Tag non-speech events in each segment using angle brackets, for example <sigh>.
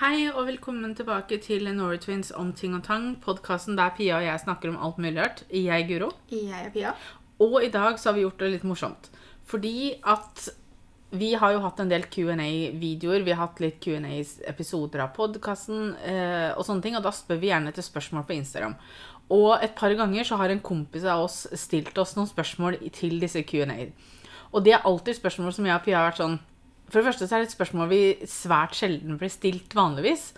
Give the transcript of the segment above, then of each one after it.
Hei og velkommen tilbake til Nora Twins om ting og tang. Podkasten der Pia og jeg snakker om alt mulig rart. Jeg er Guro. Jeg er Pia. Og i dag så har vi gjort det litt morsomt. Fordi at vi har jo hatt en del Q&A-videoer. Vi har hatt litt Q&A-episoder av podkasten eh, og sånne ting. Og da spør vi gjerne etter spørsmål på Instagram. Og et par ganger så har en kompis av oss stilt oss noen spørsmål til disse Q&A-er. Og det er alltid spørsmål som jeg og Pia har vært sånn For det første så er det et spørsmål vi svært sjelden blir stilt vanligvis.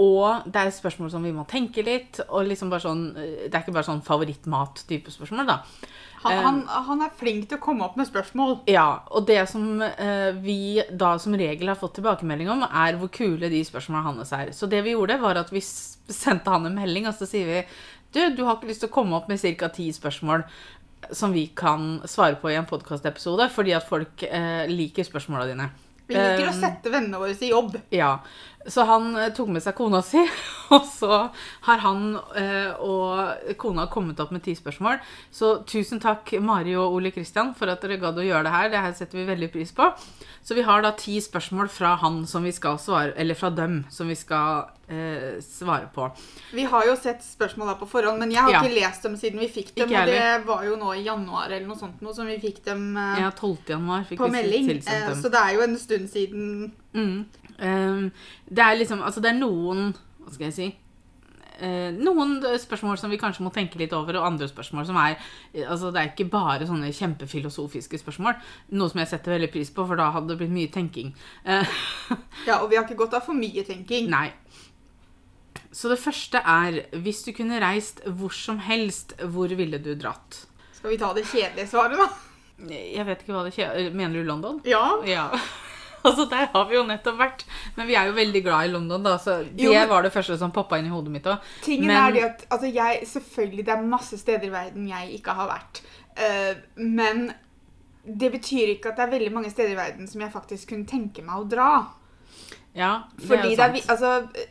Og det er et spørsmål som vi må tenke litt. Og liksom bare sånn, Det er ikke bare sånn favorittmat-type spørsmål, da. Han, han, han er flink til å komme opp med spørsmål. Ja, og det som eh, vi da som regel har fått tilbakemelding om, er hvor kule de spørsmålene hans er. Så det vi gjorde, var at vi sendte han en melding, og så sier vi Du, du har ikke lyst til å komme opp med ca. ti spørsmål som vi kan svare på i en podkastepisode, fordi at folk eh, liker spørsmåla dine. Vi liker å Um, sette vennene våre i jobb. Ja, så han eh, tok med seg kona si, <laughs> og så har han eh, og kona kommet opp med ti spørsmål. Så tusen takk, Mari og Ole Kristian, for at dere gadd å gjøre det her. Det her setter vi veldig pris på. Så vi har da ti spørsmål fra han som vi skal svare, eller fra dem som vi skal eh, svare på. Vi har jo sett spørsmål da på forhånd, men jeg har Ja. ikke lest dem siden vi fikk dem. Og det var jo nå i januar eller noe sånt noe som vi fikk dem eh, Ja, 12. januar fikk på vi melding. Eh, så det er jo en stund siden Mm. Um, det er liksom Altså, det er noen Hva skal jeg si? Eh, noen spørsmål som vi kanskje må tenke litt over, og andre spørsmål som er Altså, det er ikke bare sånne kjempefilosofiske spørsmål. Noe som jeg setter veldig pris på, for da hadde det blitt mye tenking. Eh, <laughs> Ja, og vi har ikke gått av for mye tenking. nei. Så det første er Hvis du kunne reist hvor som helst, hvor ville du dratt? Skal vi ta det kjedelige svaret, da? Jeg vet ikke hva det kjedelige Mener du London? Ja. Ja. <laughs> Altså, Der har vi jo nettopp vært. Men vi er jo veldig glad i London, da, så det Jo, var det første som poppa inn i hodet mitt òg. Tingen Men- er det at altså jeg, Selvfølgelig, det er masse steder i verden jeg ikke har vært. Uh, men det betyr ikke at det er veldig mange steder i verden som jeg faktisk kunne tenke meg å dra. Ja, det Fordi er jo sant. Det sant. altså,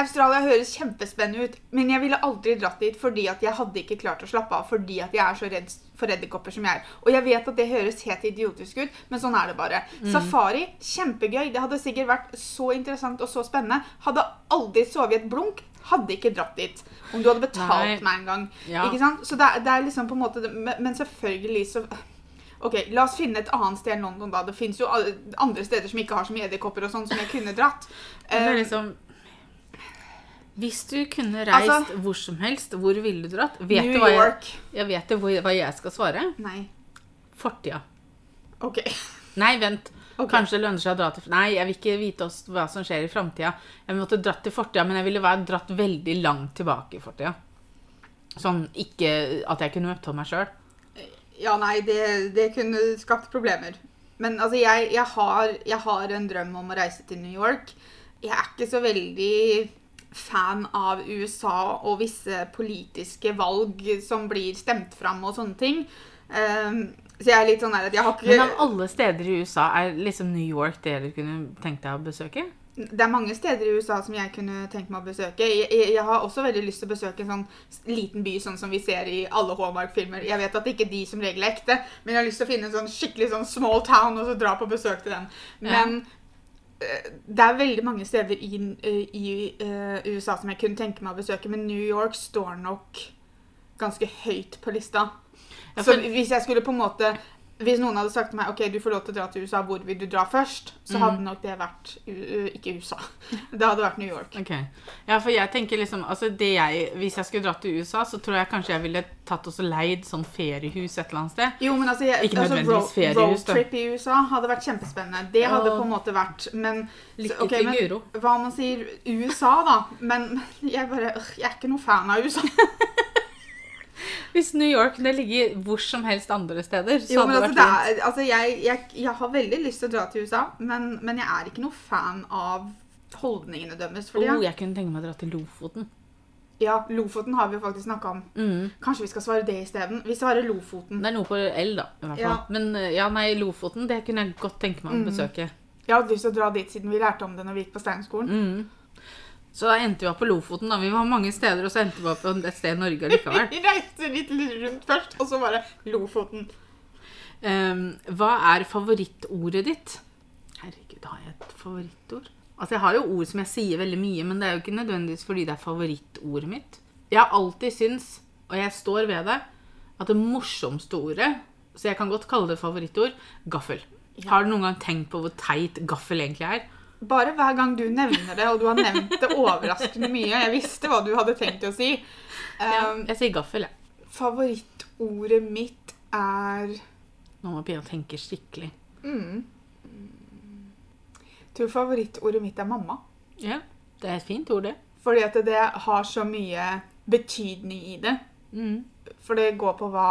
Australia høres kjempespennende ut, men jeg ville aldri dratt dit fordi at jeg hadde ikke klart å slappe av fordi at jeg er så redd for edderkopper som jeg er. Og jeg vet at det høres helt idiotisk ut, men sånn er det bare. Mm. Safari, kjempegøy. Det hadde sikkert vært så interessant og så spennende. Hadde aldri sovet i et blunk. Hadde ikke dratt dit. Om du hadde betalt Nei. meg en gang. Ja. Ikke sant? Så det det er liksom på en måte Men men selvfølgelig så Ok, La oss finne et annet sted enn London. da. Det fins jo andre steder som ikke har så mye edderkopper og sånn, som jeg kunne dratt. Det er Eh, liksom Hvis du kunne reist Altså- hvor som helst, hvor ville du dratt? Vet New du hva York. jeg vet du hva jeg skal svare? Nei. Fortida. OK. Nei, vent. Okay. Kanskje det lønner seg å dra til Nei, jeg vil ikke vite hva som skjer i framtida. Jeg måtte dratt til fortida, men jeg ville vært dratt veldig langt tilbake i fortida. Sånn ikke at jeg kunne møtt meg sjøl. Ja, nei, det, det kunne skapt problemer. Men altså, jeg, jeg, har, jeg har en drøm om å reise til New York. Jeg er ikke så veldig fan av USA og visse politiske valg som blir stemt fram og sånne ting. Um, så jeg er litt sånn der at jeg har ikke Men av alle steder i USA, er liksom New York det du kunne tenkt deg å besøke? Det er mange steder i USA som jeg kunne tenkt meg å besøke. Jeg, jeg, jeg har også veldig lyst til å besøke en sånn liten by sånn som vi ser i alle Hallmark-filmer. Jeg vet at ikke de som regel er ekte, men jeg har lyst til å finne en sånn skikkelig sånn small town og så dra på besøk til den. Men eh, det er veldig mange steder i, eh, i uh, USA som jeg kunne tenke meg å besøke, men New York står nok ganske høyt på lista. Ja, Så hvis jeg skulle på en måte hvis noen hadde sagt til meg ok, du får lov til å dra til USA, hvor vil du dra først? Så Mm. hadde nok det vært ikke USA. <laughs> Det hadde vært New York. Okay. Ja, for jeg tenker liksom altså det jeg, Hvis jeg skulle dratt til USA, så tror jeg kanskje jeg ville tatt og leid sånn feriehus et eller annet sted. Jo, men altså, jeg, Ikke altså nødvendigvis feriehus. Roadtrip i USA hadde vært kjempespennende. Det hadde på en måte vært Men Lykke så, ok, til, men Guro. Hva man sier USA, da? Men <laughs> jeg bare Jeg er ikke noe fan av USA. <laughs> <laughs> Hvis New York kunne ligger hvor som helst andre steder, så Jo, hadde altså, det det vært fint. er, altså jeg, jeg, jeg har veldig lyst til å dra til USA, men, men jeg er ikke noe fan av holdningene deres. Fordi, Oh, jeg kunne tenke meg å dra til Lofoten. ja, Lofoten har vi jo faktisk snakka om. Mm. Kanskje vi skal svare det isteden? Vi svarer Lofoten. Det er noe på L, da. i hvert fall. Ja. Men eh, ja, nei, Lofoten det kunne jeg godt tenke meg å Mm. besøke. Jeg hadde lyst til å dra dit siden vi lærte om det når vi gikk på Steinskolen. Mm. Så da endte vi opp på Lofoten. da. Vi var mange steder, og så endte vi opp på et sted i Norge likevel. <laughs> Vi reiste litt rundt først, og så bare Lofoten. Um, hva er favorittordet ditt? Herregud, har jeg et favorittord? Altså, jeg har jo ord som jeg sier veldig mye, men det er jo ikke nødvendigvis fordi det er favorittordet mitt. Jeg har alltid syntes, og jeg står ved det, at det morsomste ordet, så jeg kan godt kalle det favorittord, gaffel. Har du noen gang tenkt på hvor teit gaffel egentlig er? Bare hver gang du nevner det, og du har nevnt det overraskende mye Jeg visste hva du hadde tenkt å si. Um, Jeg sier gaffel, jeg. Favorittordet mitt er Nå må Pia tenke skikkelig. mm, Jeg tror favorittordet mitt er mamma. Ja, det er et fint ord, det. Fordi at det har så mye betydning i det. Mm. For det går på hva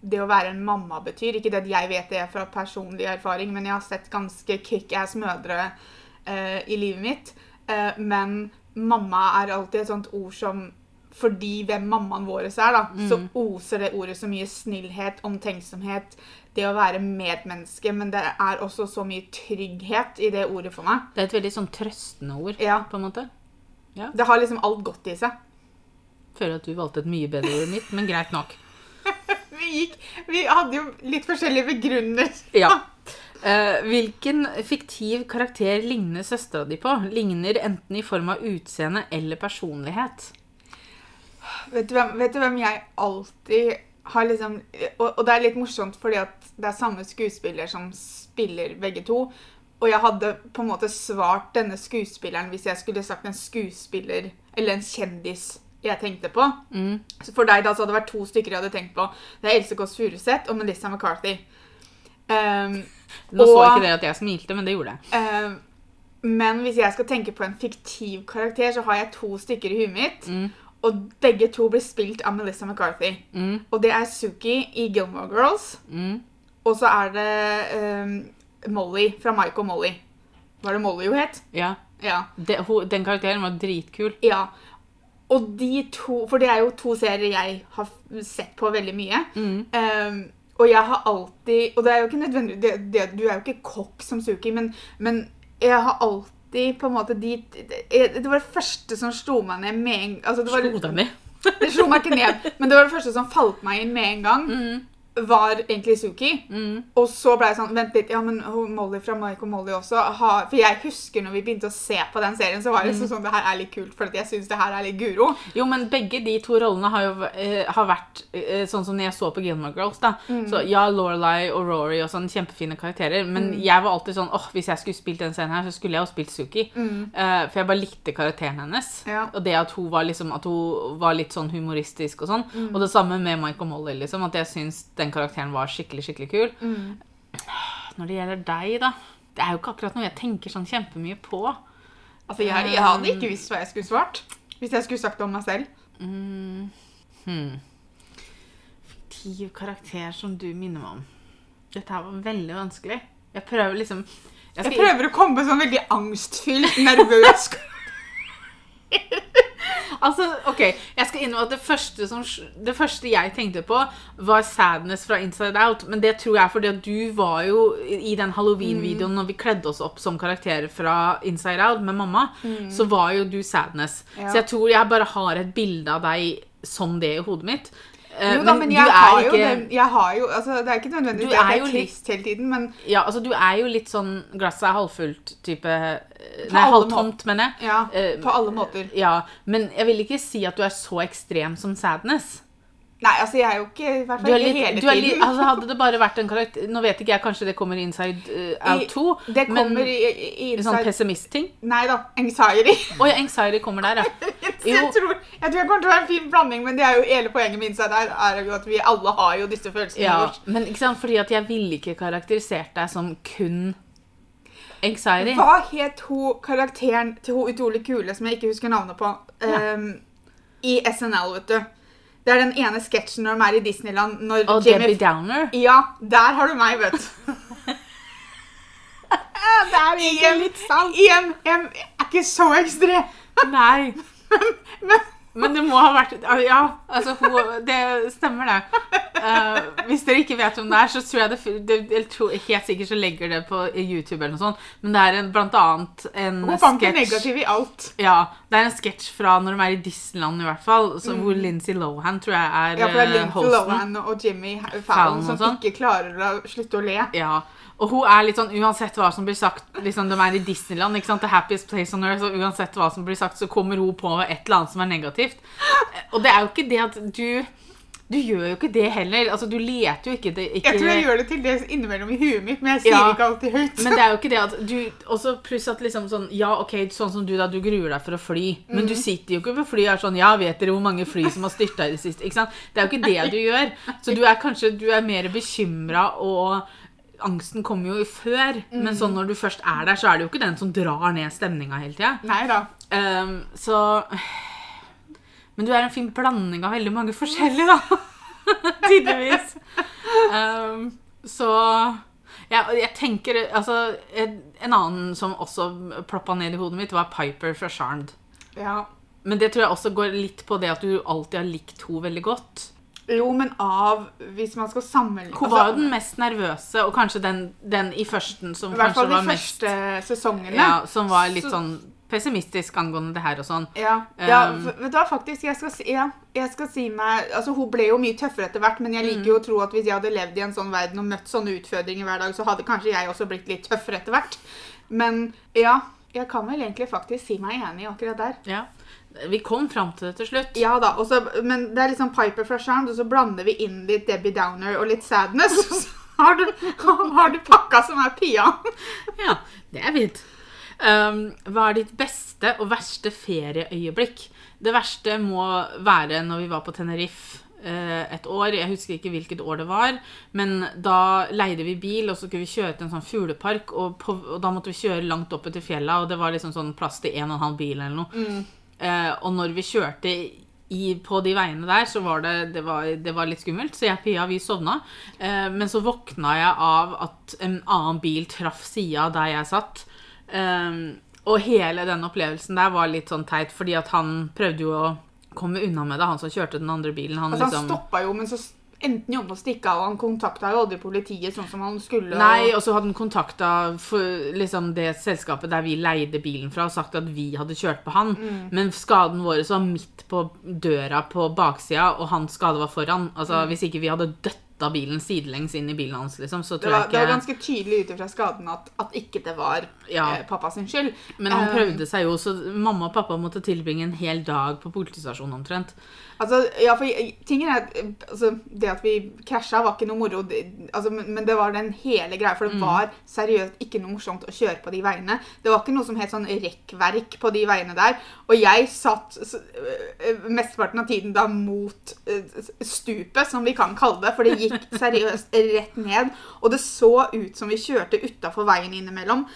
det å være en mamma betyr. Ikke det at jeg vet det fra personlig erfaring, men jeg har sett ganske kickass mødre eh, i livet mitt. Eh, men mamma er alltid et sånt ord som fordi hvem mammaen vår er, da, så oser det ordet så mye snillhet, omtenksomhet, det å være medmenneske. Men det er også så mye trygghet i det ordet for meg. Det er et veldig sånn trøstende ord, Ja. på en måte. Det har liksom alt godt i seg. Føler at du valgte et mye bedre ord enn mitt, men greit nok. Vi, gikk, vi hadde jo litt forskjellige begrunner. Ja. Uh, hvilken fiktiv karakter ligner søstera di på? Ligner enten i form av utseende eller personlighet? Vet du, hvem, vet du hvem jeg alltid har liksom og, og det er litt morsomt fordi at det er samme skuespiller som spiller begge to. Og jeg hadde på en måte svart denne skuespilleren hvis jeg skulle sagt en skuespiller eller en kjendis jeg tenkte på. Mm. Så for deg da så hadde det vært to stykker jeg hadde tenkt på. Det er Else Kåss Furuseth og Melissa McCarthy. Um, Nå så ikke dere at jeg smilte, men det gjorde jeg. um, men hvis jeg skal tenke på en fiktiv karakter, så har jeg to stykker i huet mitt. Mm. Og begge to blir spilt av Melissa McCarthy. Mm. Og det er Suki i Gilmore Girls. Mm. Og så er det um, Molly fra Mike og Molly. Var det Molly hun het? Ja. Ja. De, ho, den karakteren var dritkul. ja. Og de to For det er jo to serier jeg har sett på veldig mye. Mm. Um, og jeg har alltid Og det er jo ikke nødvendig det, det, Du er jo ikke kokk som Suki, men, men jeg har alltid på en måte de, det, det var det første som slo meg ned med en altså det, var, Slo deg ned. det slo meg ikke ned, <laughs> men det var det første som falt meg inn med en gang. Mm. Var egentlig Suki. Mm. Og så ble jeg sånn Vent litt, ja, men Molly fra Mike og Molly også har For jeg husker når vi begynte å se på den serien, så var det Mm. sånn Det her er litt kult, for jeg syns det her er litt guro. Jo, men begge de to rollene har jo uh, har vært uh, sånn som når jeg så på Gilmore Girls. da. Så ja, Lorelai og Rory og sånn kjempefine karakterer, men jeg var alltid sånn åh, hvis jeg skulle spilt den scenen her, så skulle jeg jo spilt Suki. Uh, for jeg bare likte karakteren hennes. Ja. Og det at hun var liksom, at hun var litt sånn humoristisk og sånn. Og det samme med Mike og Molly, liksom. At jeg syns den karakteren var skikkelig, skikkelig kul. Når det gjelder deg, da Det er jo ikke akkurat noe jeg tenker sånn kjempemye på. Altså, jeg, jeg hadde ikke visst hva jeg skulle svart. Hvis jeg skulle sagt det om meg selv. Mm. Hmm. Fiktiv karakter som du minner meg om. Dette her var veldig vanskelig. Jeg prøver liksom Jeg, Jeg prøver å komme på sånn veldig angstfylt, nervøs Altså, ok, jeg skal innrømme at det første, som, det første jeg tenkte på, var Sadness fra Inside Out. Men det tror jeg er fordi at du var jo i den Halloween-videoen når vi kledde oss opp som karakterer fra Inside Out med mamma, så var jo du Sadness. Ja. Så jeg tror jeg bare har et bilde av deg som det i hodet mitt. Eh, Jo da, men men jeg har jo ikke- den Jeg har jo Altså, det er ikke nødvendigvis at er jeg jo trist hele tiden, men Ja, altså du er jo litt sånn glasset er halvfullt-type Nei, alle halvtomt, mener jeg. ja, Eh, på alle måter. Ja, men jeg vil ikke si at du er så ekstrem som Sadness. Nei, altså, jeg er jo ikke I hvert fall ikke litt, hele er litt, tiden. altså Hadde det bare vært en karakter Nå vet ikke jeg, kanskje det kommer Inside uh, Out 2. det kommer men i, i, sånn inside pessimist-ting. Nei da. Anxiety. Å ja, anxiety kommer der, ja. <laughs> jeg, tror, jeg tror jeg kommer til å være en fin blanding, men det er jo hele poenget med Inside Out er jo at vi alle har jo disse følelsene ja. våre. Men ikke sant, fordi at jeg ville ikke karakterisert deg som kun anxiety. Hva het hun karakteren til hun utrolig kule som jeg ikke husker navnet på, ehm, i SNL, vet du? Det er den ene sketsjen når de er i Disneyland. Når Og Jimmy Debbie Downer. Ja, der har du meg, vet du. <laughs> det er ikke litt sant. Jeg er ikke så ekstrem. Nei. <laughs> Men Men det må ha vært Ja, altså, hun, det stemmer, det. Uh, hvis dere ikke vet hvem det er, så tror jeg det, det tror, Helt sikkert så legger det på YouTube eller noe sånt, men det er en, blant annet en Hun fant det negative i alt. Ja, det er en sketsj fra når de er i Disneyland, i hvert fall, så, hvor Lindsay Lohan tror jeg er, hosten. Ja, for det er Lincy Lindsay. Lohan og Jimmy Fallon Fallon og som sånn. ikke klarer å slutte å le. Ja, og hun er litt sånn, uansett hva som blir sagt, liksom de er i Disneyland, ikke sant, the happiest place on earth, og uansett hva som blir sagt, så kommer hun på et eller annet som er negativt. Og det er jo ikke det at du, du gjør jo ikke det heller, altså du leter jo ikke, det, ikke Jeg tror jeg gjør det til dels innimellom i huet mitt, men jeg sier Ja. ikke alltid høyt. Men det er jo ikke det at du også Pluss at liksom sånn Ja, OK, sånn som du, da. Du gruer deg for å fly. Men Mm. du sitter jo ikke på flyet og er sånn Ja, vet dere hvor mange fly som har styrta i det siste? Ikke sant? Det er jo ikke det du gjør. Så du er kanskje Du er mer bekymra, og angsten kommer jo før. Mm. Men sånn når du først er der, så er det jo ikke den som drar ned stemninga hele tida. Um, så Men du er en fin blanding av veldig mange forskjellige, da. <laughs> Tydeligvis. Um, så ja, jeg tenker Altså, en annen som også ploppa ned i hodet mitt, var Piper fra Charmed. Ja. Men det tror jeg også går litt på det at du alltid har likt henne veldig godt. Jo, men av Hvis man skal sammenligne Hun var jo den mest nervøse, og kanskje den, den i førsten som I hvert fall de var mest første sesongene. ja, Som var litt Så- sånn pessimistisk angående det her og sånn. Ja, ja Um, vet du hva, faktisk, jeg skal, ja, jeg skal si meg Altså, Hun ble jo mye tøffere etter hvert, men jeg liker Mm. jo å tro at hvis jeg hadde levd i en sånn verden og møtt sånne utfordringer hver dag, så hadde kanskje jeg også blitt litt tøffere etter hvert. Men ja, jeg kan vel egentlig faktisk si meg enig akkurat der. Ja. Vi kom fram til det til slutt. Ja da, også, men det er liksom Piper fra Charmed, og så blander vi inn litt Debbie Downer og litt sadness. Så har du, har du pakka som er Pia. Ja, det er fint. Um, hva er ditt beste og verste ferieøyeblikk? Det verste må være når vi var på Tenerife eh, et år. Jeg husker ikke hvilket år det var. Men da leide vi bil, og så skulle vi kjøre til en sånn fuglepark. Og, og da måtte vi kjøre langt oppe til fjella, og det var liksom sånn plass til en og en halv bil eller noe. Eh, og når vi kjørte i, på de veiene der, så var det, det, var, det var litt skummelt. Så jeg og Pia, vi sovna. Eh, men så våkna jeg av at en annen bil traff sida der jeg satt. Eh, og hele den opplevelsen der var litt sånn teit, fordi at han prøvde jo å komme unna med det, han som kjørte den andre bilen. Han Altså, han liksom stoppa jo, men så s- jobba og stikke av, han kontakta jo aldri politiet sånn som han skulle. og- Nei, og så hadde han kontakta liksom, det selskapet der vi leide bilen fra, og sagt at vi hadde kjørt på han. Mm. Men skaden vår var midt på døra på baksida, og hans skade var foran. Altså, Hvis ikke vi hadde døtta bilen sidelengs inn i bilen hans, liksom, så Mm. det, tror var, jeg det var ganske tydelig ut ifra skaden at, at ikke det var Ja. eh, pappa sin skyld. Men han Eh, prøvde seg jo, så mamma og pappa måtte tilbringe en hel dag på politistasjonen omtrent. Altså, ja, for tingen er eh, altså, Det at vi krasja, var ikke noe moro. Altså, men, det var den hele greia. For det var seriøst ikke noe morsomt å kjøre på de veiene. Det var ikke noe som het sånn rekkverk på de veiene der. Og jeg satt øh, mesteparten av tiden da mot stupet, som vi kan kalle det. For det gikk <laughs> seriøst rett ned. Og det så ut som vi kjørte utafor veien innimellom.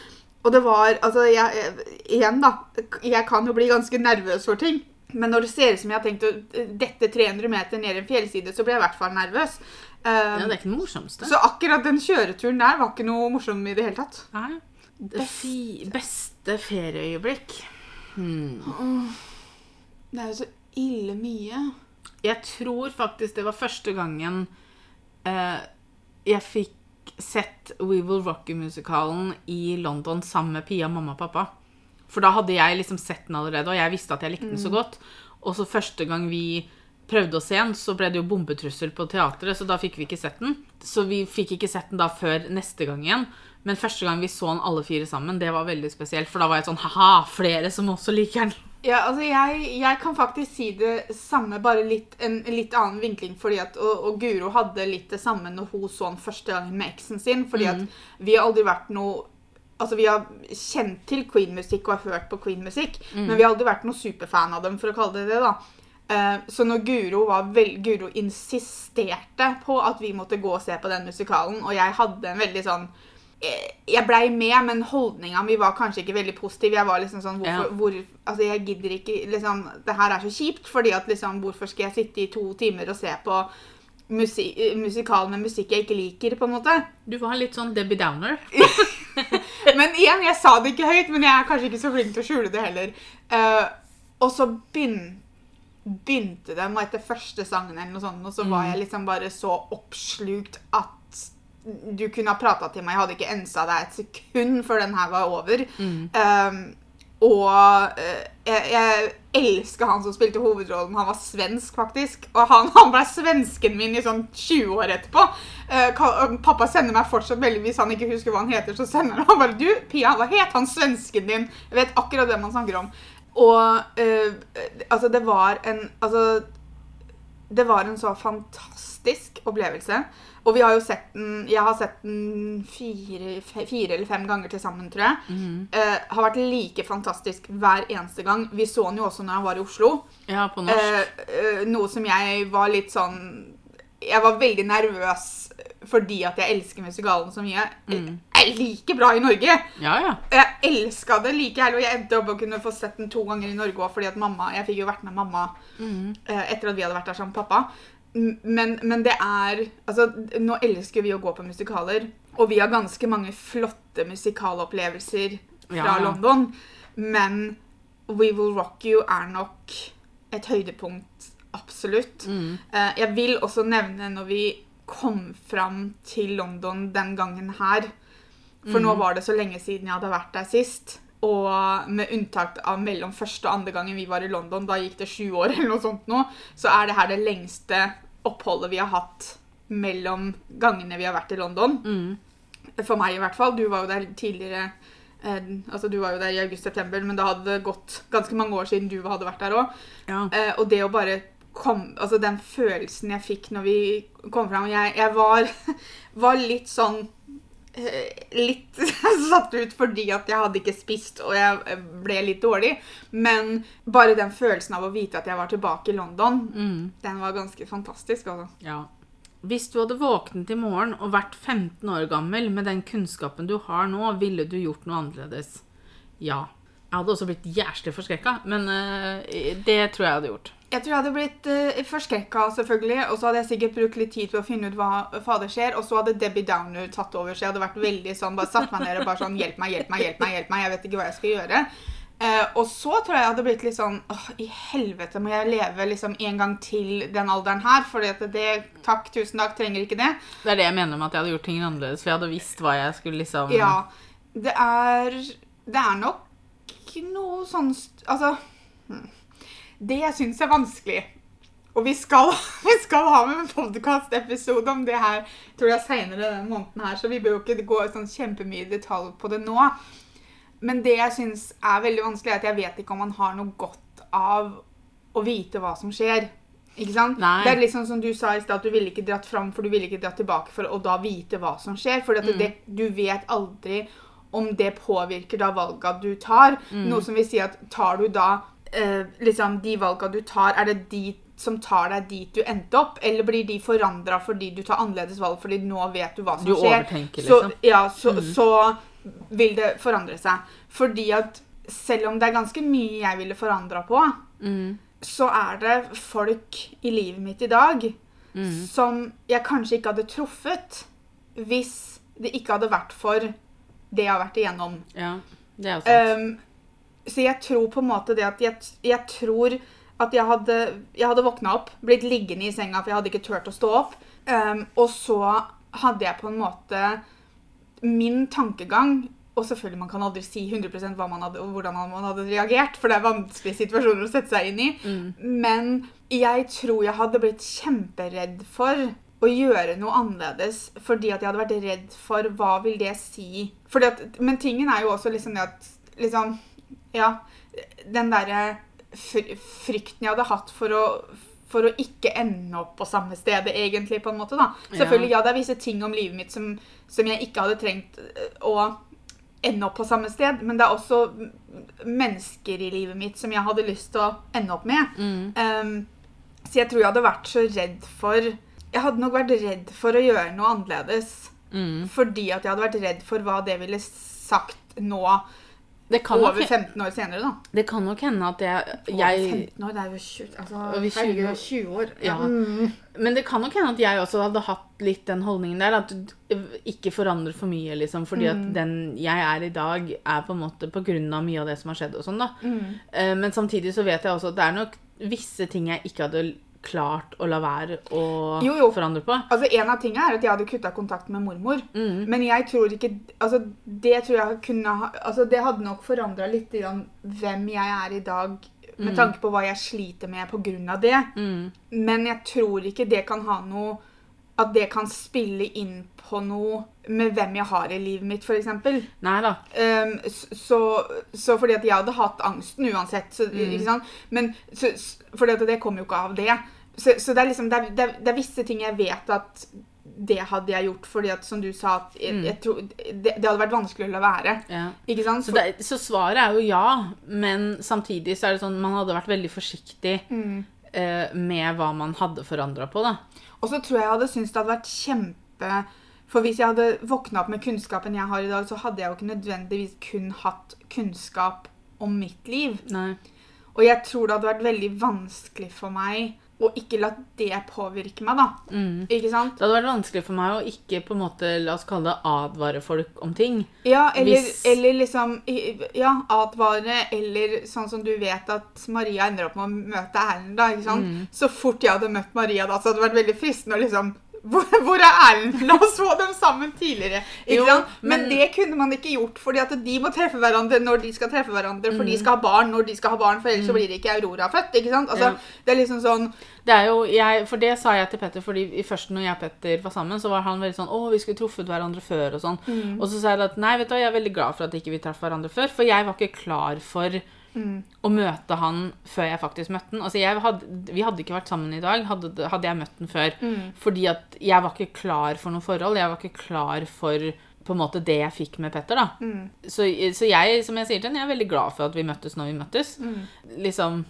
Og det var Altså, jeg, igjen, da. Jeg kan jo bli ganske nervøs for ting. Men når det ser ut som jeg har tenkt å eh, dette 300 meter ned en fjellside, så blir jeg i hvert fall nervøs. Um, Ja, det er ikke det morsomste. så akkurat den kjøreturen der var ikke noe morsom i det hele tatt. Nei. Det fi, beste ferieøyeblikk hmm. Det er jo så ille mye. Jeg tror faktisk det var første gangen eh, jeg fikk sett We Will Rock You-musikalen i London sammen med Pia, mamma og pappa. For da hadde jeg liksom sett den allerede, og jeg visste at jeg likte den så godt. Og så første gang vi prøvde å se den, så ble det jo bombetrussel på teatret, så da fikk vi ikke sett den. Så vi fikk ikke sett den da før neste gang igjen. Men første gang vi så den alle fire sammen, det var veldig spesielt, for da var jeg sånn ha-ha, flere som også liker den. Ja, altså jeg, jeg kan faktisk si det samme, bare litt, en litt annen vinkling. fordi at, og, og Guro hadde litt det samme når hun så den første gangen med eksen sin. fordi at vi har aldri vært noe Altså, Vi har kjent til Queen-musikk og har hørt på Queen-musikk, men vi har aldri vært noe superfan av dem, for å kalle det det. da. Uh, Så når Guro var vel, Guro insisterte på at vi måtte gå og se på den musikalen, og jeg hadde en veldig sånn Jeg blei med, men holdninga mi var kanskje ikke veldig positiv. Jeg var liksom sånn hvorfor, Ja. hvor, Altså, jeg gidder ikke liksom Det her er så kjipt, fordi at liksom Hvorfor skal jeg sitte i to timer og se på musik musikal med musikk jeg ikke liker, på en måte? Du var litt sånn Debbie Downer. <laughs> Men igjen, jeg sa det ikke høyt, men jeg er kanskje ikke så flink til å skjule det heller. Uh, og så begynte begynte den, etter første sangen eller noe sånt, og så var jeg liksom bare så oppslukt at du kunne ha prata til meg, jeg hadde ikke ensa deg et sekund før den her var over. Um, og eh, jeg, jeg elsker han som spilte hovedrollen. Han var svensk, faktisk. Og han, han ble svensken min i sånn 20 år etterpå. Uh, pappa sender meg fortsatt veldig hvis han ikke husker hva han heter. Så sender han bare Du, Pia, hva het han svensken din? Jeg vet akkurat hvem han snakker om. Og uh, altså, det var en Altså det var en så fantastisk opplevelse. Og vi har jo sett den Jeg har sett den fire, fire eller fem ganger til sammen, tror jeg. Eh, har vært like fantastisk hver eneste gang. Vi så den jo også når jeg var i Oslo. Ja, på norsk. Eh, eh, noe som jeg var litt sånn Jeg var veldig nervøs fordi at jeg elsker musikalen så mye. Mm. Jeg er like bra i Norge! Ja, ja. Jeg elska det like jævlig, og jeg endte opp å kunne få sett den to ganger i Norge òg, fordi at mamma Jeg fikk jo vært med mamma eh, etter at vi hadde vært der sammen med pappa. Men, men det er Altså, nå elsker vi å gå på musikaler, og vi har ganske mange flotte musikalopplevelser fra Ja. London, men We Will Rock You er nok et høydepunkt, absolutt. Mm. Eh, Jeg vil også nevne når vi kom fram til London den gangen her. For nå var det så lenge siden jeg hadde vært der sist. Og med unntak av mellom første og andre gangen vi var i London, da gikk det sju år, eller noe sånt nå, så er det her det lengste oppholdet vi har hatt mellom gangene vi har vært i London. Mm. For meg i hvert fall. Du var jo der tidligere eh, Altså du var jo der i august-september, men da hadde det gått ganske mange år siden du hadde vært der òg. ja. Eh, og det å bare kom, altså den følelsen jeg fikk når vi kom fram Jeg, jeg var, <laughs> var litt sånn Litt <laughs> satt ut fordi at jeg hadde ikke spist og jeg ble litt dårlig. Men bare den følelsen av å vite at jeg var tilbake i London, Mm. den var ganske fantastisk. altså. Ja. Hvis du hadde våknet i morgen og vært 15 år gammel med den kunnskapen du har nå, ville du gjort noe annerledes? Ja. Jeg hadde også blitt jævlig forskrekka, men eh, det tror jeg hadde gjort. Jeg tror jeg hadde blitt uh, forskrekka, selvfølgelig. Og så hadde jeg sikkert brukt litt tid på å finne ut hva fader skjer. Og så hadde Debbie Downer tatt over, så jeg hadde vært veldig sånn, bare satt meg ned og bare sånn Hjelp meg, hjelp meg, hjelp meg. hjelp meg, Jeg vet ikke hva jeg skal gjøre. Uh, og så tror jeg jeg hadde blitt litt sånn Åh, i helvete, må jeg leve liksom en gang til den alderen her? For det Takk, tusen takk, trenger ikke det. Det er det jeg mener med at jeg hadde gjort ting annerledes, for jeg hadde visst hva jeg skulle liksom Ja. Det er Det er nok noe sånn Altså hmm. Det jeg syns er vanskelig Og vi skal, <laughs> vi skal ha med en podkast-episode om det her tror jeg senere denne måneden her, så vi bør jo ikke gå sånn kjempemye i detalj på det nå. Men det jeg syns er veldig vanskelig, er at jeg vet ikke om man har noe godt av å vite hva som skjer. Ikke sant? Nei. Det er sånn som du sa i stad, at du ville ikke dratt fram, for du ville ikke dratt tilbake for å da vite hva som skjer. For det, du vet aldri om det påvirker da valga du tar. Noe som vil si at tar du da eh, liksom de valga du tar, er det de som tar deg dit du endte opp, eller blir de forandra fordi du tar annerledes valg fordi nå vet du hva som Du skjer? overtenker, Så, liksom. ja, så, så vil det forandre seg. Fordi at selv om det er ganske mye jeg ville forandra på, Mm. så er det folk i livet mitt i dag Mm. som jeg kanskje ikke hadde truffet hvis det ikke hadde vært for det jeg har vært igjennom. Ja, det er jo sant. Um, så jeg tror på en måte det at jeg, jeg tror at jeg hadde, jeg hadde våkna opp, blitt liggende i senga, for jeg hadde ikke turt å stå opp. Um, og så hadde jeg på en måte min tankegang Og selvfølgelig man kan aldri si 100% hva man hadde, hvordan man hadde reagert, for det er vanskelige situasjoner å sette seg inn i. Men jeg tror jeg hadde blitt kjemperedd for å gjøre noe annerledes fordi at jeg hadde vært redd for hva vil det si. At, men tingen er jo også liksom det at liksom, Ja, den derre frykten jeg hadde hatt for å for å ikke ende opp på samme sted, egentlig, på en måte. da. Selvfølgelig, ja, det er visse ting om livet mitt som, som jeg ikke hadde trengt øh, å ende opp på samme sted, men det er også mennesker i livet mitt som jeg hadde lyst til å ende opp med. Um, så jeg tror jeg hadde vært så redd for Jeg hadde nok vært redd for å gjøre noe annerledes. Mm. Fordi at jeg hadde vært redd for hva det ville sagt nå, Det, kan nok, over 15 år senere. da. det kan nok hende at jeg, jeg 15 år, det er jo 20, altså, Over 20 herregud, er 20 år. Ja. Mm. Men det kan nok hende at jeg også hadde hatt litt den holdningen der. At du ikke forandrer for mye, liksom. Fordi at den jeg er i dag, er på en måte på grunn av mye av det som har skjedd og sånn, da. Mm. Eh, Men samtidig så vet jeg også at det er nok visse ting jeg ikke hadde klart å la være å Jo, jo. forandre på. Altså, En av tingene er at jeg hadde kutta kontakten med mormor. Mm. Men jeg tror ikke altså, Det tror jeg kunne ha altså, Det hadde nok forandra litt grann hvem jeg er i dag, med tanke på hva jeg sliter med pga. det. Mm. Men jeg tror ikke det kan ha noe At det kan spille inn på noe med hvem jeg har i livet mitt, f.eks. Um, så, så fordi at jeg hadde hatt angsten uansett. Så, ikke sant? Men så, fordi at det kom jo ikke av det. Så, så det er liksom det er, det, er, det er visse ting jeg vet at det hadde jeg gjort fordi at som du sa at jeg, jeg tror, det, det hadde vært vanskelig å la være. Ja. Ikke sant? Så, det, så svaret er jo ja, men samtidig så er det sånn man hadde vært veldig forsiktig Mm. uh, med hva man hadde forandra på, da. Og så tror jeg jeg hadde syntes det hadde vært kjempe For hvis jeg hadde våkna opp med kunnskapen jeg har i dag, så hadde jeg jo ikke nødvendigvis kun hatt kunnskap om mitt liv. Nei. Og jeg tror det hadde vært veldig vanskelig for meg å ikke la det påvirke meg, da. Mm. Ikke sant? Det hadde vært vanskelig for meg å ikke på en måte, la oss kalle det advare folk om ting. Ja, eller, Hvis- eller liksom Ja, advare, eller sånn som du vet at Maria ender opp med å møte Erlend, da. ikke sant? Mm. Så fort jeg hadde møtt Maria, da, så hadde det vært veldig fristende å liksom hvor, hvor er Erlend? <laughs> La oss få dem sammen tidligere. Jo, sant? Men, men- det kunne man ikke gjort, fordi at de må treffe hverandre når de skal treffe hverandre. For Mm. de skal ha barn når de skal ha barn, for ellers så blir ikke Aurora født. ikke sant? Altså, Ja. Det er liksom sånn Det er jo, jeg, for det sa jeg til Petter, fordi i først når jeg og Petter var sammen, så var han veldig sånn 'Å, vi skulle truffet hverandre før', og sånn. Mm. Og så sa jeg at nei, vet du hva, jeg er veldig glad for at ikke vi traff hverandre før, for jeg var ikke klar for mm, å møte han før jeg faktisk møtte han. Altså, hadde, vi hadde ikke vært sammen i dag, hadde, hadde jeg møtt han før. mm, Fordi at jeg var ikke klar for noe forhold. Jeg var ikke klar for på en måte det jeg fikk med Petter, da. mm, Så, så jeg, som jeg sier til henne, jeg er veldig glad for at vi møttes når vi møttes. mm. Liksom,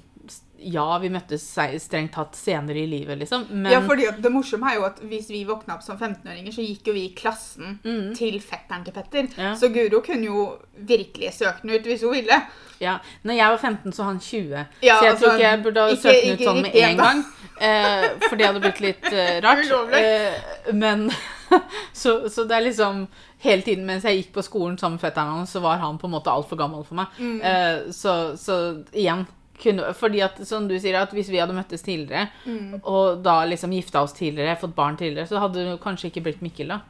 ja, vi møttes strengt tatt senere i livet, liksom. Men Ja, fordi Det morsomme er jo at hvis vi våkna opp som 15-åringer, så gikk jo vi i klassen Mm. til fetteren til Petter. Ja. Så Guro kunne jo virkelig søkt den ut hvis hun ville. ja, når jeg var 15, så han 20. Ja, så jeg altså, tror ikke jeg burde ha søkt den ut sånn med en gang. <laughs> Eh, for det hadde blitt litt eh, rart. Ulovlig. Eh, men <laughs> så, så det er liksom Hele tiden mens jeg gikk på skolen sammen med fetteren hans, så var han på en måte altfor gammel for meg. Mm. Eh, så, så igjen kunne, fordi at, som du sier, at hvis vi hadde møttes tidligere, Mm. og da liksom gifta oss tidligere, fått barn tidligere, så hadde det kanskje ikke blitt Mikkel, da.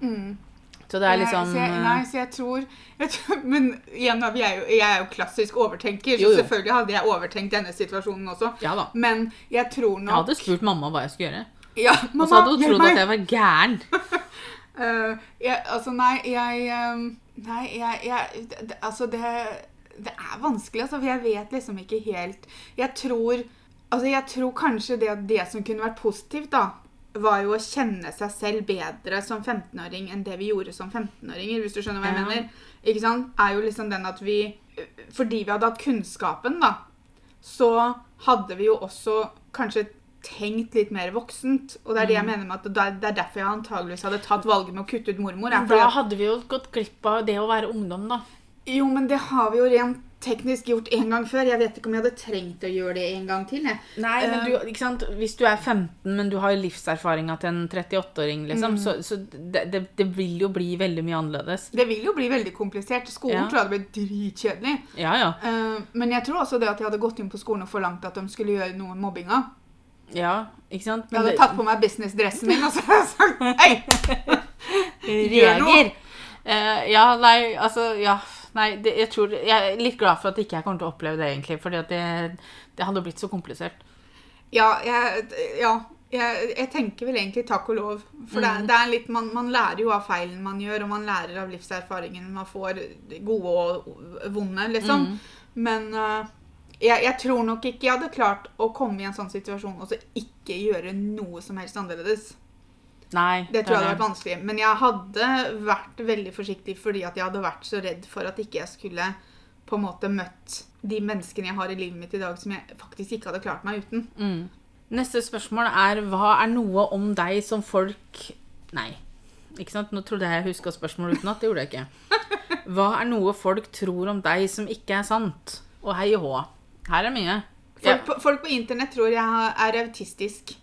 Så det er liksom Mm. nei, så jeg, nei, så jeg tror, jeg tror Men igjen, da, er jo, jeg er jo klassisk overtenker, så Jo, jo. selvfølgelig hadde jeg overtenkt denne situasjonen også. Ja da. Men jeg tror nok Jeg hadde spurt mamma hva jeg skulle gjøre. ja, mamma, Og så hadde hun trodd at jeg var gæren. uh, <laughs> jeg, altså, nei, jeg ehm, Nei, jeg, jeg Altså, det Det er vanskelig, altså, for jeg vet liksom ikke helt Jeg tror Altså, jeg tror kanskje det det som kunne vært positivt, da, var jo å kjenne seg selv bedre som 15-åring enn det vi gjorde som 15-åringer, hvis du skjønner hva jeg Ja. mener. Ikke sant? Er jo liksom den at vi Fordi vi hadde hatt kunnskapen, da, så hadde vi jo også kanskje tenkt litt mer voksent. Og det er det jeg mener med at det er- er derfor jeg antageligvis hadde tatt valget med å kutte ut mormor. da hadde vi jo gått glipp av det å være ungdom, da. Jo, men det har vi jo rent teknisk gjort en gang før. Jeg vet ikke om jeg hadde trengt å gjøre det en gang til. Jeg. Nei, men Eh. du, ikke sant? Hvis du er 15, men du har livserfaringa til en 38-åring, liksom, Mm. så, så det, det, det vil jo bli veldig mye annerledes. Det vil jo bli veldig komplisert. Skolen Ja. tror jeg hadde blitt dritkjedelig. Ja, ja. Eh, men jeg tror også det at jeg hadde gått inn på skolen og forlangt at de skulle gjøre noe med mobbinga. Ja, ikke sant? Jeg hadde det- tatt på meg businessdressen min og så hadde jeg sagt <laughs> Hei! <laughs> Reager. Uh, ja, nei, altså Ja. Nei, det, jeg tror Jeg er litt glad for at ikke jeg kommer til å oppleve det, egentlig. For det, det hadde blitt så komplisert. Ja, jeg, ja jeg, jeg tenker vel egentlig takk og lov. For det, er- det er litt, man, man lærer jo av feilen man gjør, og man lærer av livserfaringen man får, gode og vonde, liksom. Men uh, jeg, jeg tror nok ikke jeg hadde klart å komme i en sånn situasjon og så ikke gjøre noe som helst annerledes. Nei. Det tror jeg hadde vært vanskelig. Men jeg hadde vært veldig forsiktig fordi at jeg hadde vært så redd for at ikke jeg skulle på en måte møtt de menneskene jeg har i livet mitt i dag, som jeg faktisk ikke hadde klart meg uten. Mm. Neste spørsmål er hva er noe om deg som folk Nei. Ikke sant? Nå trodde jeg jeg huska spørsmålet utenat. Det gjorde jeg ikke. Hva er noe folk tror om deg som ikke er sant? Og hei og hå. Her er mye. Ja. Folk, på, folk på internett tror jeg er autistisk,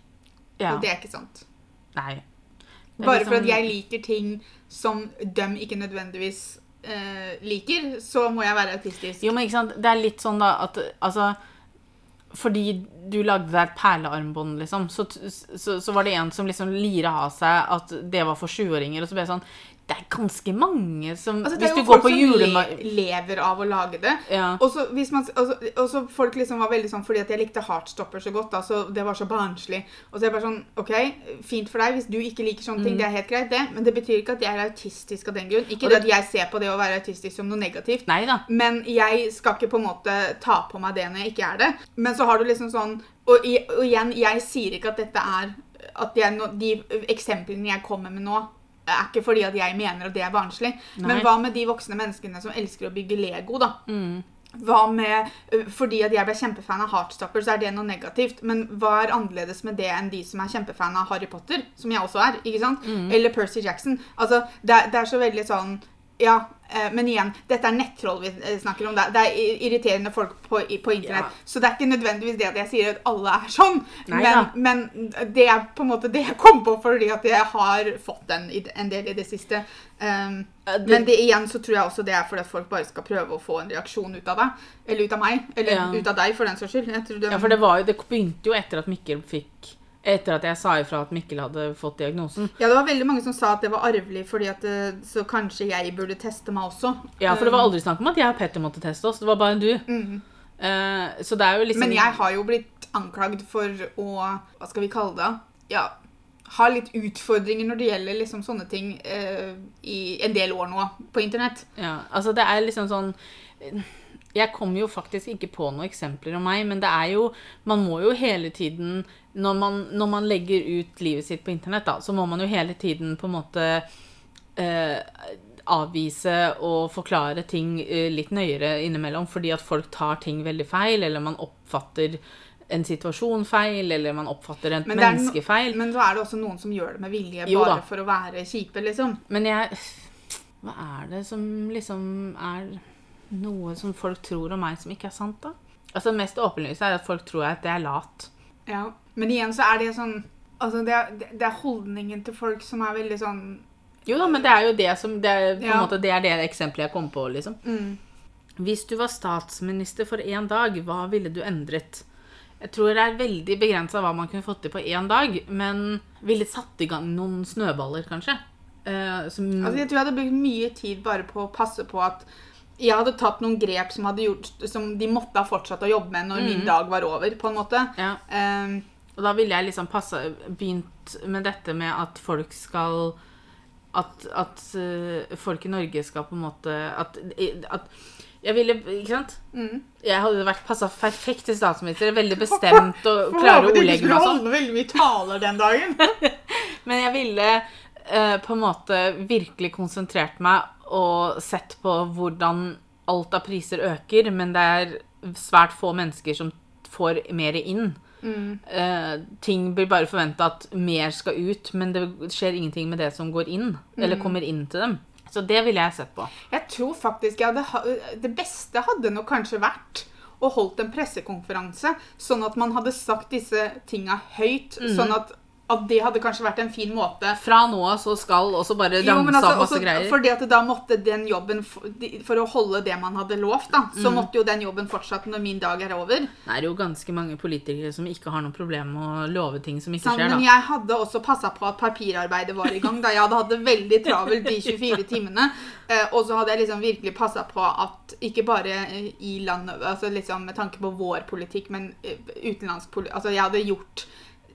ja. og det er ikke sant. Nei. Bare for at jeg liker ting som dem ikke nødvendigvis uh, liker, så må jeg være autistisk. Jo, men ikke sant, det er litt sånn da at altså fordi du lagde deg et perlearmbånd, liksom, så, så, så var det en som liksom lira av seg at det var for sjuåringer, og så ble det sånn Det er ganske mange som Altså, Hvis du går på som julema... le lever av å lage det. Ja. Og så hvis man, og så, folk liksom var veldig sånn fordi at jeg likte Heartstopper så godt, da, så det var så barnslig. Og så er jeg bare sånn OK, fint for deg hvis du ikke liker sånne ting, det er helt greit, det. Men det betyr ikke at jeg er autistisk av den grunn. Ikke Og det at jeg ser på det å være autistisk som noe negativt. Nei da. Men jeg skal ikke på en måte ta på meg det når jeg ikke er det. Men så har du liksom sånn Og, og igjen, jeg sier ikke at dette er at jeg, De eksemplene jeg kommer med nå, er ikke fordi at jeg mener at det er barnslig. Nei. Men hva med de voksne menneskene som elsker å bygge Lego, da? Mm. Hva med Fordi at jeg ble kjempefan av Heartstopper, så er det noe negativt. Men hva er annerledes med det enn de som er kjempefan av Harry Potter? Som jeg også er. ikke sant? Mm. Eller Percy Jackson. Altså, det, det er så veldig sånn Ja, eh, men igjen, dette er nettroll vi eh, snakker om. Det, er irriterende folk på, på internett. Ja. Så det er ikke nødvendigvis det at jeg sier at alle er sånn. Men, men det er på en måte det jeg kom på fordi at jeg har fått den en del i det siste. Um, det- Men det, igjen så tror jeg også det er fordi at folk bare skal prøve å få en reaksjon ut av deg. Eller ut av meg. Eller Ja. ut av deg, for den saks skyld. Ja, for det, var jo, det begynte jo etter at Mikkel fikk Etter at jeg sa ifra at Mikkel hadde fått diagnosen. Ja, det var veldig mange som sa at det var arvelig, fordi at eh, så kanskje jeg burde teste meg også. Ja, for det var aldri snakk om at jeg og Petter måtte teste oss. Det var bare du. Mm. Uh, så det er jo liksom Men jeg har jo blitt anklagd for å Hva skal vi kalle det? Ja, ha litt utfordringer når det gjelder liksom sånne ting uh, i en del år nå på internett. Ja, altså det er liksom sånn Jeg kommer jo faktisk ikke på noen eksempler om meg, men det er jo Man må jo hele tiden Når man, når man legger ut livet sitt på internett, da, så må man jo hele tiden på en måte eh, avvise og forklare ting eh, litt nøyere innimellom, fordi at folk tar ting veldig feil, eller man oppfatter en situasjon feil, eller man oppfatter et Men det no- menneske feil. Men så er det også noen som gjør det med vilje, Jo bare da. for å være kjipe, liksom. Men jeg Hva er det som liksom er noe som folk tror om meg som ikke er sant, da? Altså Det mest åpenlyse er at folk tror at jeg er lat. Ja. Men igjen så er det sånn Altså, det er, det er holdningen til folk som er veldig sånn Jo da, men det er jo det som Det er, på en Ja. måte, det, er det eksempelet jeg kom på, liksom. mm. Hvis du var statsminister for én dag, hva ville du endret? Jeg tror det er veldig begrensa hva man kunne fått til på én dag, men ville satt i gang noen snøballer, kanskje. Uh, som, Altså, jeg tror jeg hadde brukt mye tid bare på å passe på at jeg hadde tatt noen grep som, gjort, som de måtte ha fortsatt å jobbe med når min dag var over, på en måte. ja. Um, Og da ville jeg liksom passe, begynt med dette med at folk skal At, at eh, folk i Norge skal på en måte At, at jeg ville Ikke sant? mm. Jeg hadde vært passa perfekt til statsminister. Veldig bestemt <laughs> og klare å ordlegge meg sånn. holde veldig mye taler den dagen. <laughs> Men jeg ville uh, på en måte virkelig konsentrert meg og sett på hvordan alt av priser øker, men det er svært få mennesker som får mer inn. Mm. Eh, ting blir bare forventa at mer skal ut, men det skjer ingenting med det som går inn, eller kommer inn til dem. Så det ville jeg sett på. Jeg tror faktisk jeg hadde, Det beste hadde nok kanskje vært å holdt en pressekonferanse, sånn at man hadde sagt disse tinga høyt. Mm. Sånn at, at det hadde kanskje vært en fin måte. Fra nå av så skal og så bare ramse altså, opp masse også greier. Fordi at da måtte den jobben For, for å holde det man hadde lovt, da, Mm. så måtte jo den jobben fortsette når min dag er over. Det er jo ganske mange politikere som ikke har noe problem med å love ting som ikke Sammen, skjer, Men jeg hadde også passa på at papirarbeidet var i gang. Da jeg hadde hatt det veldig travelt de 24 timene. Eh, og så hadde jeg liksom virkelig passa på at ikke bare i landet altså liksom Med tanke på vår politikk, men eh, utenlandsk politikk Altså jeg hadde gjort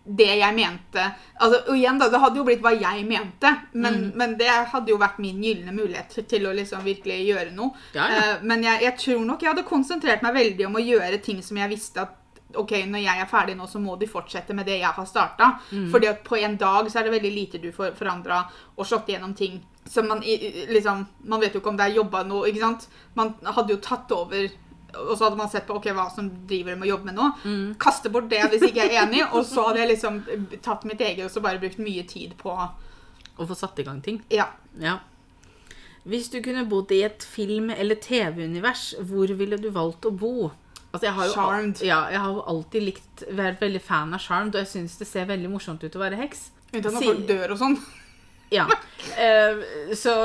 det jeg mente. Altså, og igjen da, Det hadde jo blitt hva jeg mente, men, Mm. men det hadde jo vært min gylne mulighet til, å liksom virkelig gjøre noe. Ja, ja. Uh, men jeg, jeg tror nok jeg hadde konsentrert meg veldig om å gjøre ting som jeg visste at ok, når jeg er ferdig nå, så må de fortsette med det jeg har starta. Mm. Fordi at på en dag så er det veldig lite du får forandra og slått gjennom ting. Så man, liksom, man vet jo ikke om det er jobba noe, ikke sant. Man hadde jo tatt over, og så hadde man sett på ok, hva som driver dem og å jobbe med nå. Mm. Kaste bort det hvis ikke jeg er enig, og så hadde jeg liksom tatt mitt eget og så bare brukt mye tid på Å få satt i gang ting. Ja. Ja. Hvis du kunne bodd i et film- eller TV-univers, hvor ville du valgt å bo? Altså, jeg har jo, Charmed. Ja, jeg har jo alltid likt, vært veldig fan av Charmed, og jeg syns det ser veldig morsomt ut å være heks. Unntatt når folk dør og sånn. Ja. Uh, <laughs> så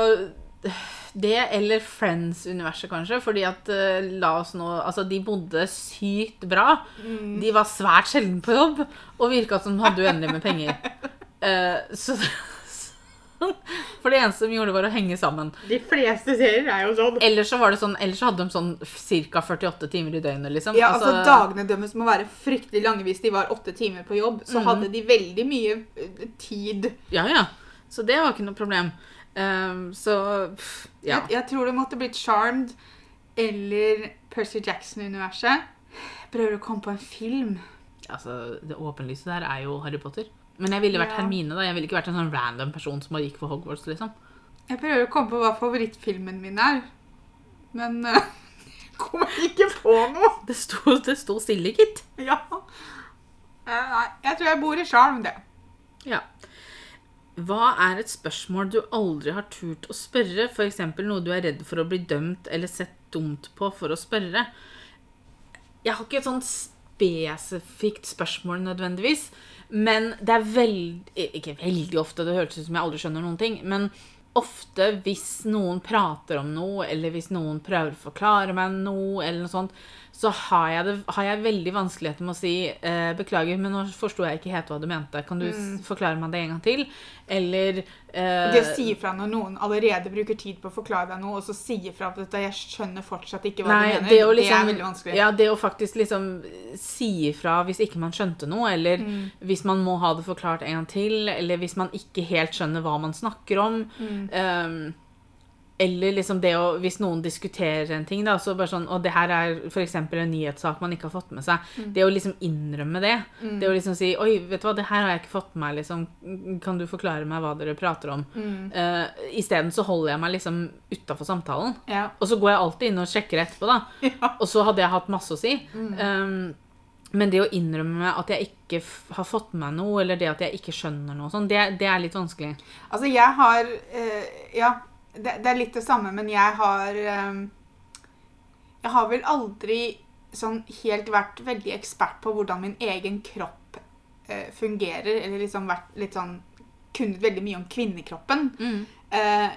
Det eller Friends-universet, kanskje. Fordi at eh, la oss nå Altså, de bodde sykt bra. De var svært sjelden på jobb, og virka som de hadde uendelig med penger. uh, <laughs> så <laughs> For det eneste de gjorde, var å henge sammen. De fleste serier er jo sånn. Ellers så var det sånn Ellers så hadde de sånn ca. 48 timer i døgnet, liksom. Ja, altså Dagene deres må være fryktelig lange hvis de var åtte timer på jobb. Så hadde de veldig mye eh, tid. Ja, ja. Så det var ikke noe problem. Ehm, så pff, ja. Jeg, jeg tror det måtte blitt Charmed eller Percy Jackson-universet. Prøver å komme på en film. Altså, det åpenlyse der er jo Harry Potter. Men jeg ville vært Ja. Hermine, da. Jeg ville ikke vært en sånn random person som bare gikk for Hogwarts, liksom. Jeg prøver å komme på hva favorittfilmen min er. Men <laughs> uh, jeg kommer ikke på noe. Det sto, det sto stille, gitt. Ja. Uh, Nei, jeg tror jeg bor i Charm, det. Ja. Hva er et spørsmål du aldri har turt å spørre? F.eks. noe du er redd for å bli dømt eller sett dumt på for å spørre. Jeg har ikke et sånn spesifikt spørsmål nødvendigvis. Men det er veldig Ikke veldig ofte, det høres ut som jeg aldri skjønner noen ting. Men ofte hvis noen prater om noe, eller hvis noen prøver å forklare meg noe, eller noe sånt, så har jeg, det, har jeg veldig vanskeligheter med å si eh, 'beklager, men nå forsto jeg ikke helt hva du mente'. Kan du mm. forklare meg det en gang til? Eller eh, Det å si ifra når noen allerede bruker tid på å forklare deg noe, og så si ifra på dette, jeg skjønner fortsatt ikke hva Nei, du mener, det, å det liksom, er veldig vanskelig. Ja, det å faktisk liksom si ifra hvis ikke man skjønte noe, eller Mm. hvis man må ha det forklart en gang til, eller hvis man ikke helt skjønner hva man snakker om. Mm. ehm, eller liksom det å Hvis noen diskuterer en ting, da, så bare sånn Og det her er f.eks. en nyhetssak man ikke har fått med seg. Mm. Det å liksom innrømme det. Det å liksom si Oi, vet du hva, det her har jeg ikke fått med meg, liksom. Kan du forklare meg hva dere prater om? Mm. Uh, Isteden så holder jeg meg liksom utafor samtalen. Ja. Og så går jeg alltid inn og sjekker etterpå, da. <laughs> Ja. Og så hadde jeg hatt masse å si. Mm. Um, men det å innrømme at jeg ikke har fått med meg noe, eller det at jeg ikke skjønner noe, sånn, det, det er litt vanskelig. Altså, jeg har eh, Ja, det, det er litt det samme, men jeg har eh, Jeg har vel aldri sånn helt vært veldig ekspert på hvordan min egen kropp eh, fungerer, eller liksom vært litt sånn Kunnet veldig mye om kvinnekroppen. Eh,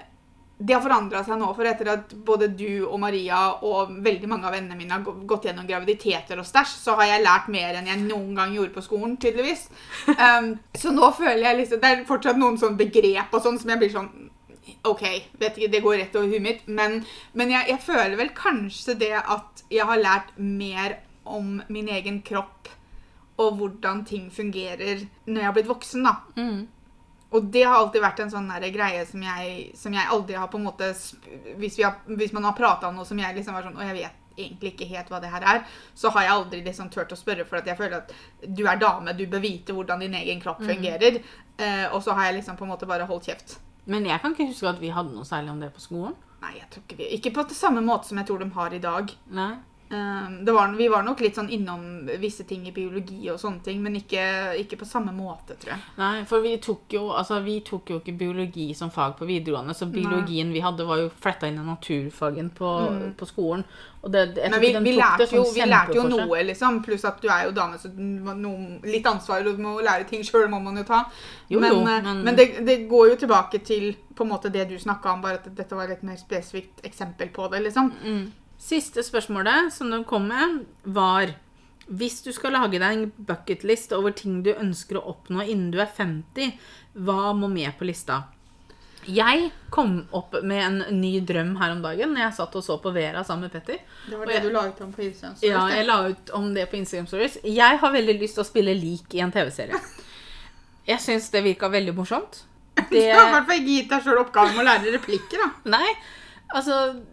det har forandra seg nå, for etter at både du og Maria og veldig mange av vennene mine har gått gjennom graviditeter og stæsj, så har jeg lært mer enn jeg noen gang gjorde på skolen, tydeligvis. Um, <laughs> så nå føler jeg liksom Det er fortsatt noen sånn begrep og sånn som jeg blir sånn OK, vet ikke, det går rett over huet mitt. Men, men jeg, jeg føler vel kanskje det at jeg har lært mer om min egen kropp og hvordan ting fungerer når jeg har blitt voksen, da. Og det har alltid vært en sånn greie som jeg, som jeg aldri har på en måte Hvis, vi har, hvis man har prata om noe som jeg liksom var sånn Og jeg vet egentlig ikke helt hva det her er, så har jeg aldri liksom turt å spørre, for at jeg føler at du er dame, du bør vite hvordan din egen kropp fungerer. Eh, og så har jeg liksom på en måte bare holdt kjeft. Men jeg kan ikke huske at vi hadde noe særlig om det på skolen. Nei, jeg tror ikke vi Ikke på samme måte som jeg tror de har i dag. Nei. Eh, det var, vi var nok litt sånn innom visse ting i biologi og sånne ting, men ikke, ikke på samme måte, tror jeg. Nei, for vi tok, jo, altså, vi tok jo ikke biologi som fag på videregående, så biologien vi hadde, var jo fletta inn i naturfagen på, på skolen. Og det, Men vi, vi, lærte jo, vi lærte jo noe, liksom. Pluss at du er jo dame, så noe, litt ansvar og må lære ting sjøl, må man jo ta. Jo, men jo, eh, men- men det, det går jo tilbake til på en måte det du snakka om, bare at dette var et mer spesifikt eksempel på det, liksom. Siste spørsmålet som de kom med, var Hvis du skal lage deg en bucketlist over ting du ønsker å oppnå innen du er 50, hva må med på lista? Jeg kom opp med en ny drøm her om dagen når jeg satt og så på Vera sammen med Petter. Det var det jeg- du la ut om på Instagram. Ja, jeg la ut om det på Instagram Stories. Jeg har veldig lyst til å spille lik i en TV-serie. Jeg syns det virka veldig morsomt. <laughs> Du har i hvert fall ikke gitt deg sjøl oppgaven med å lære replikker, da. nei, altså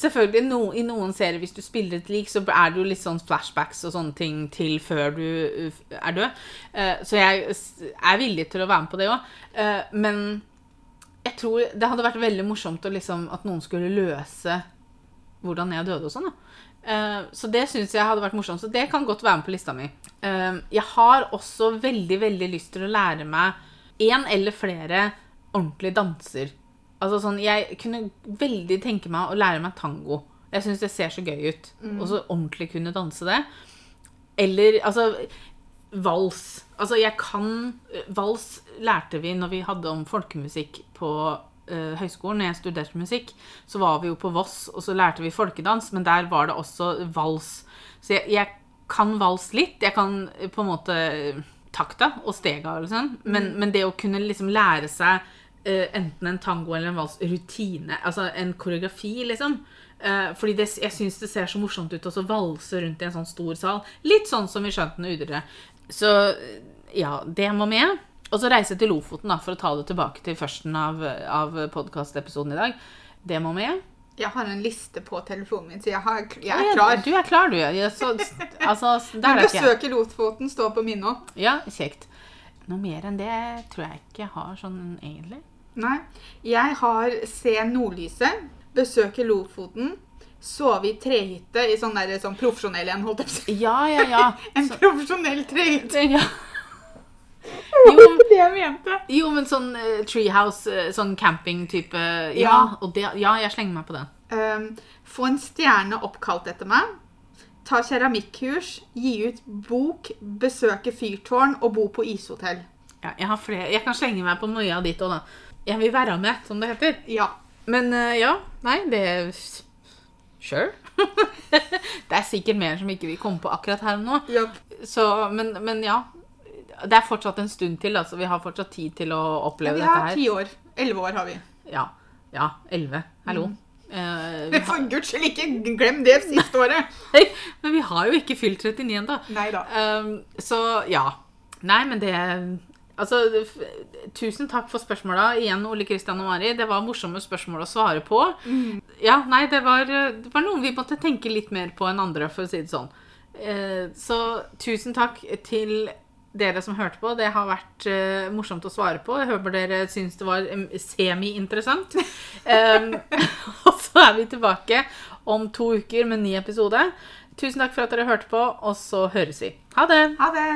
Selvfølgelig no, i noen serier, hvis du spiller et lik, så er det jo litt sånn flashbacks og sånne ting til før du uh, er død. Eh, så jeg er villig til å være med på det òg. men jeg tror det hadde vært veldig morsomt liksom, at noen skulle løse hvordan jeg døde og sånn. Eh, så det syns jeg hadde vært morsomt. Så det kan godt være med på lista mi. Eh, jeg har også veldig, veldig lyst til å lære meg én eller flere ordentlige danser. Altså sånn, Jeg kunne veldig tenke meg å lære meg tango. Jeg syns det ser så gøy ut. Og så ordentlig kunne danse det. Eller altså Vals. Altså, jeg kan Vals lærte vi når vi hadde om folkemusikk på uh, høyskolen, når jeg studerte musikk, så var vi jo på Voss, og så lærte vi folkedans, men der var det også vals. Så jeg, jeg kan vals litt. Jeg kan eh, på en måte takta og stega, liksom. Men, men det å kunne liksom lære seg enten en tango eller en vals rutine, altså en koreografi, liksom. Eh, fordi det, jeg syns det ser så morsomt ut å valse rundt i en sånn stor sal. Litt sånn som i Skjønten og Udre. Så eh, ja, det må med. Og så reise til Lofoten, da, for å ta det tilbake til førsten av, av podkastepisoden i dag. Det må med. Jeg har en liste på telefonen min, så jeg, har, jeg er klar. Du er klar, du. Ja, så, <laughs> altså, der er jeg. Lotfoten står på minnet òg. Ja, kjekt. Noe mer enn det tror jeg ikke jeg har sånn egentlig. Nei. Jeg har Se nordlyset, besøke Lofoten, sove i trehytte i sånn der sånn profesjonell en, holdt jeg på å si. Ja, ja, ja. <laughs> En Så, profesjonell trehytte. ja. <laughs> Jo, det jeg mente. jo, men sånn uh, treehouse, eh, sånn camping-type Ja, Ja. det, ja, jeg slenger meg på den. Um, få en stjerne oppkalt etter meg. Ta keramikkurs, gi ut bok, besøke fyrtårn og bo på ishotell. Ja, jeg, har flere. jeg kan slenge meg på noe av ditt òg, da. Jeg vil være med, som det heter. Ja. Men uh, ja, nei, det Sure. <laughs> det er sikkert mer som ikke vi kommer på akkurat her og nå. ja. Så, men, men ja. Det er fortsatt en stund til, altså. Vi har fortsatt tid til å oppleve Vi dette har ti år. Elleve år har vi. Ja. Ja. Elleve. Hallo. Mm. Uh, har, For guds skyld, ikke glem det siste året. <laughs> men vi har jo ikke fylt 39 ennå. Uh, så ja. Nei, men det Altså, tusen takk for spørsmåla igjen, Ole Kristian og Mari. Det var morsomme spørsmål å svare på. Ja, nei, det var, det var noen vi måtte tenke litt mer på enn andre, for å si det sånn. Eh, så tusen takk til dere som hørte på. Det har vært eh, morsomt å svare på. Jeg håper dere syns det var semi-interessant. <laughs> um, <laughs> og så er vi tilbake om to uker med en ny episode. Tusen takk for at dere hørte på, og så høres vi. Ha det! Ha det.